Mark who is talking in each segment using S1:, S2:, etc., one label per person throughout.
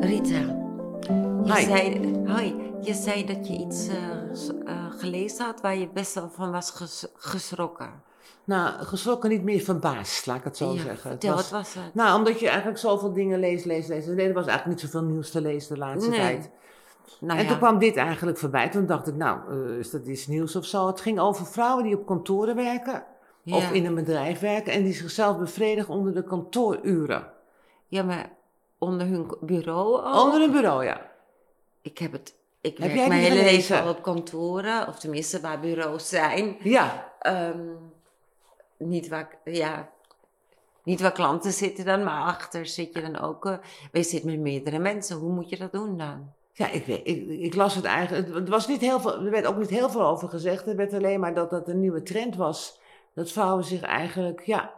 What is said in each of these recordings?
S1: Je
S2: Hi.
S1: zei, hoi, je zei dat je iets eh, eh, gelezen had waar je best wel van was ges- geschrokken.
S2: Nou, geschrokken niet meer verbaasd, laat ik het zo
S1: Ja,
S2: zeggen. Het
S1: vertel,
S2: was-
S1: wat was het?
S2: Nou, omdat je eigenlijk zoveel dingen leest, leest, leest. Nee, er was eigenlijk niet zoveel nieuws te lezen de laatste
S1: Nee.
S2: tijd.
S1: nou
S2: en
S1: ja,
S2: toen kwam dit eigenlijk voorbij. Toen dacht ik, nou, eh, is dat iets nieuws of zo? Het ging over vrouwen die op kantoren werken. Of in een bedrijf werken. En die zichzelf bevredigen onder de kantooruren.
S1: ja, maar onder hun bureau ook?
S2: Onder een bureau, ja.
S1: Ik heb het, ik
S2: Heb
S1: werk mijn hele leven al op kantoren, of tenminste waar bureaus zijn.
S2: Ja,
S1: Ehm, niet, waar, ja, niet waar klanten zitten dan, maar achter zit je dan ook. eh, maar je zit met meerdere mensen, hoe moet je dat doen dan?
S2: ja ik, weet, ik, ik las het eigenlijk. Het was niet heel veel, er werd ook niet heel veel over gezegd. Er werd alleen maar dat dat een nieuwe trend was. Dat vrouwen zich eigenlijk, ja,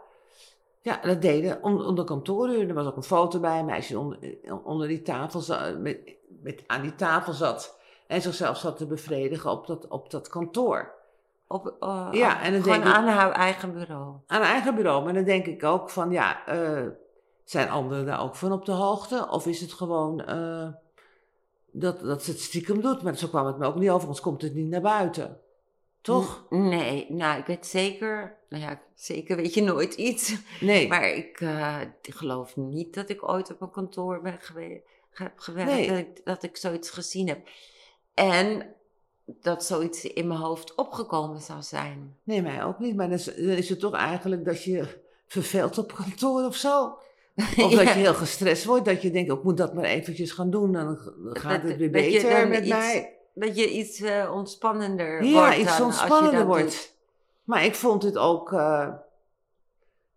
S2: ja dat deden onder, onder kantooruren. Er was ook een foto bij, een meisje onder, onder die tafel met, met, aan die tafel zat. En zichzelf zat te bevredigen op dat, op dat kantoor.
S1: Op, eh,
S2: Ja, en dan
S1: gewoon
S2: denk ik-
S1: aan haar eigen bureau.
S2: Aan eigen bureau. Maar dan denk ik ook van, ja, eh, zijn anderen daar ook van op de hoogte? Of is het gewoon eh, dat, dat ze het stiekem doet? Maar zo kwam het me ook niet over, anders komt het niet naar buiten. Toch?
S1: Nee, nou, ik weet zeker, nou ja, zeker weet je nooit iets.
S2: Nee.
S1: Maar ik eh, geloof niet dat ik ooit op een kantoor ben gewe- heb gewerkt,
S2: Nee.
S1: dat, ik, dat ik zoiets gezien heb. En dat zoiets in mijn hoofd opgekomen zou zijn.
S2: Nee, mij ook niet. Maar dan is, dan is het toch eigenlijk dat je verveelt op kantoor of zo. Of dat je heel gestrest wordt, dat je denkt, ik moet dat maar eventjes gaan doen, dan gaat
S1: Dat-
S2: het weer beter
S1: dan
S2: met
S1: iets
S2: mij.
S1: Dat je iets eh, ontspannender
S2: Ja,
S1: wordt
S2: iets
S1: als je
S2: ontspannender wordt.
S1: doet.
S2: Maar ik vond het ook. eh,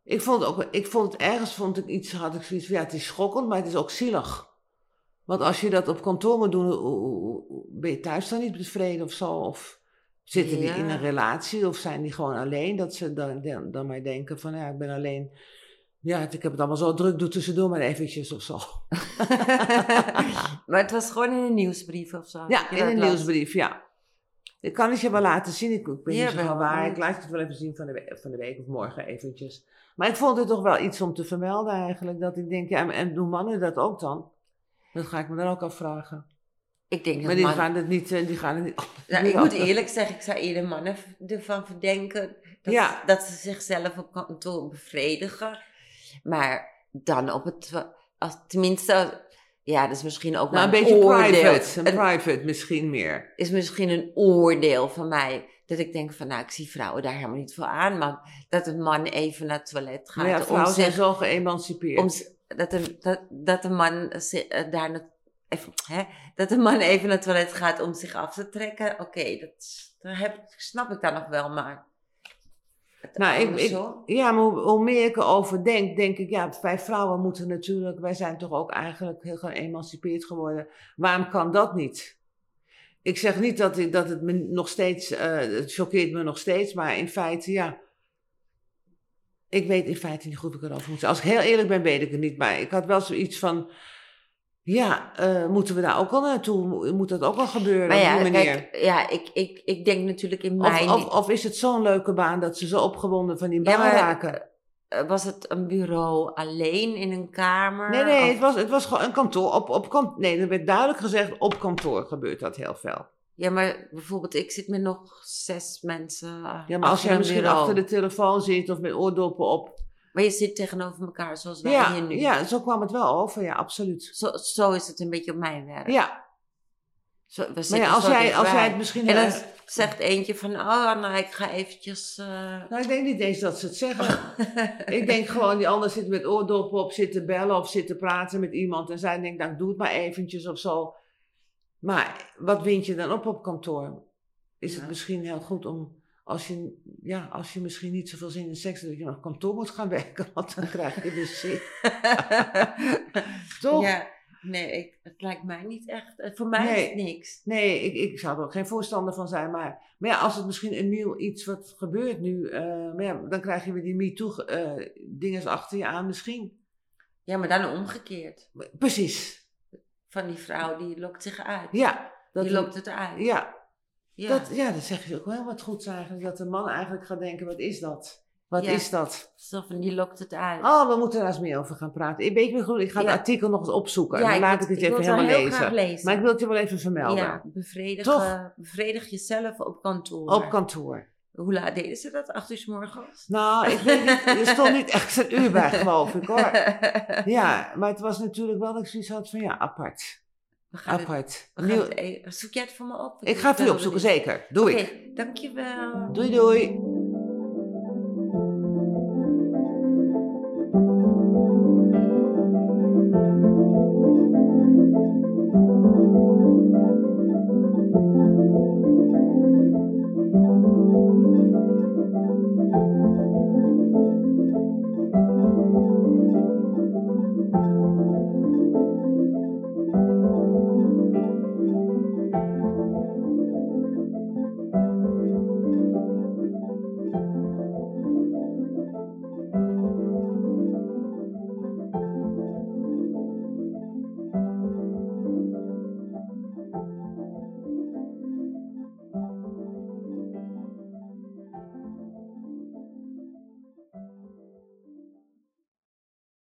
S2: ik vond het ook. Ik vond het ergens vond ik iets. Had ik zoiets van ja, het is schokkend, maar het is ook zielig. Want als je dat op kantoor moet doen, ben je thuis dan niet tevreden of zo? Of zitten die
S1: Ja.
S2: in een relatie of zijn die gewoon alleen? Dat ze dan, dan, dan maar denken van ja, ik ben alleen. Ja, ik heb het allemaal zo druk, doe tussendoor maar eventjes of zo.
S1: maar het was gewoon in een nieuwsbrief of zo. dat
S2: Ja, in
S1: dat
S2: een
S1: las.
S2: nieuwsbrief, ja. Ik kan het je wel laten zien. Ik, ik ben
S1: Ja,
S2: niet zo waar. Ik laat het wel even zien van de, we- van de week of morgen eventjes. Maar ik vond het toch wel iets om te vermelden eigenlijk. Dat ik denk, ja, en- en doen mannen dat ook dan? Dat ga ik me dan ook afvragen.
S1: Ik denk
S2: Maar
S1: dat
S2: die gaan het niet... eh, Die gaan het niet
S1: Nou, ik moet eerlijk zeggen, ik zou eerder mannen ervan verdenken dat,
S2: Ja.
S1: dat ze zichzelf op kantoor bevredigen. Maar dan op het, als, tenminste, ja, dat is misschien ook
S2: Nou, een
S1: maar
S2: beetje
S1: oordeel.
S2: private. Een
S1: Een-
S2: private misschien meer.
S1: is misschien een oordeel van mij. Dat ik denk van, nou, ik zie vrouwen daar helemaal niet voor aan. Maar dat een man even naar het toilet gaat.
S2: Maar ja,
S1: om
S2: vrouwen zijn
S1: zich,
S2: zo geëmancipeerd.
S1: om, dat, een, dat, dat een man eh, daar na- even, hè, dat een man even naar het toilet gaat om zich af te trekken. Oké, dat, dat heb, snap ik dan nog wel, maar...
S2: Nou, ik, ja, maar hoe, hoe meer ik erover denk, denk ik, ja, wij vrouwen moeten natuurlijk, wij zijn toch ook eigenlijk heel geëmancipeerd geworden. Waarom kan dat niet? Ik zeg niet dat, ik, dat het me nog steeds, eh, het choqueert me nog steeds, maar in feite, ja. Ik weet in feite niet goed hoe ik erover moet. Als ik heel eerlijk ben, weet ik het niet. Maar ik had wel zoiets van, ja, eh, moeten we daar ook al naartoe? Mo- Moet dat ook al gebeuren
S1: Maar
S2: op
S1: ja,
S2: die manier?
S1: kijk, ja ik, ik, ik denk natuurlijk in mijn...
S2: of, of is het zo'n leuke baan dat ze zo opgewonden van die
S1: Ja,
S2: baan
S1: maar-
S2: raken?
S1: eh, was het een bureau alleen in een kamer?
S2: Nee, nee,
S1: Of-
S2: het was, het was gewoon een kantoor. Op, op kan, nee, er werd duidelijk gezegd, op kantoor gebeurt dat heel veel.
S1: Ja, maar bijvoorbeeld, ik zit met nog zes mensen.
S2: Ja, maar als jij misschien
S1: bureau.
S2: achter de telefoon zit of met oordoppen op.
S1: Maar je zit tegenover elkaar zoals wij
S2: Ja,
S1: hier nu.
S2: ja, zo kwam het wel over, ja, absoluut.
S1: Zo, zo is het een beetje op mijn werk.
S2: Ja,
S1: Zo, we zitten
S2: ja, als
S1: zo
S2: jij, als jij het misschien...
S1: En dan
S2: eh,
S1: zegt eentje van, oh, nou, ik ga eventjes... eh,
S2: nou, ik denk niet eens dat ze het zeggen. ik denk gewoon, die ander zit met oordoppen op, zit te bellen of zit te praten met iemand. En zij denkt, nou, doe het maar eventjes of zo. Maar wat wint je dan op op kantoor? Is het misschien heel goed om, als je, ja, als je misschien niet zoveel zin in seks hebt, dat je naar kantoor moet gaan werken, want dan krijg je dus zin. Toch?
S1: Ja, nee, ik, het lijkt mij niet echt. eh, Voor mij is het niks.
S2: Nee, ik, ik zou er ook geen voorstander van zijn. Maar, maar ja, als het misschien een nieuw iets wat gebeurt nu, eh, maar ja, dan krijg je weer die MeToo-dingen achter je aan misschien.
S1: Ja, maar dan omgekeerd.
S2: Precies.
S1: Van die vrouw, die lokt zich uit.
S2: Ja. Dat
S1: die lokt het uit.
S2: ja,
S1: Ja.
S2: Dat, ja, dat zeg je ook wel wat goed eigenlijk. Dat de man eigenlijk gaat denken, wat is dat? Wat
S1: Ja.
S2: is dat?
S1: Zo van, die lokt het uit.
S2: Oh, we moeten daar eens meer over gaan praten. Ik weet niet goed, ik ga het
S1: Ja.
S2: artikel nog eens opzoeken. En dan laat ik het even helemaal
S1: lezen.
S2: Maar ik wil het je wel even vermelden.
S1: ja, bevredig,
S2: Toch?
S1: eh, bevredig jezelf op kantoor.
S2: Op kantoor.
S1: Hoe laat deden ze dat? Acht uur 's morgens?
S2: Nou, ik weet niet, er stond niet echt een uur bij, geloof ik hoor. Ja, maar het was natuurlijk wel dat ik zoiets had van ja, apart.
S1: We gaan het,
S2: Apart.
S1: we gaan
S2: Nieuw-
S1: het e- zoek jij het voor me op?
S2: Ik ga het voor je opzoeken, zeker. Doe
S1: Oké,
S2: ik.
S1: dankjewel.
S2: Doei doei.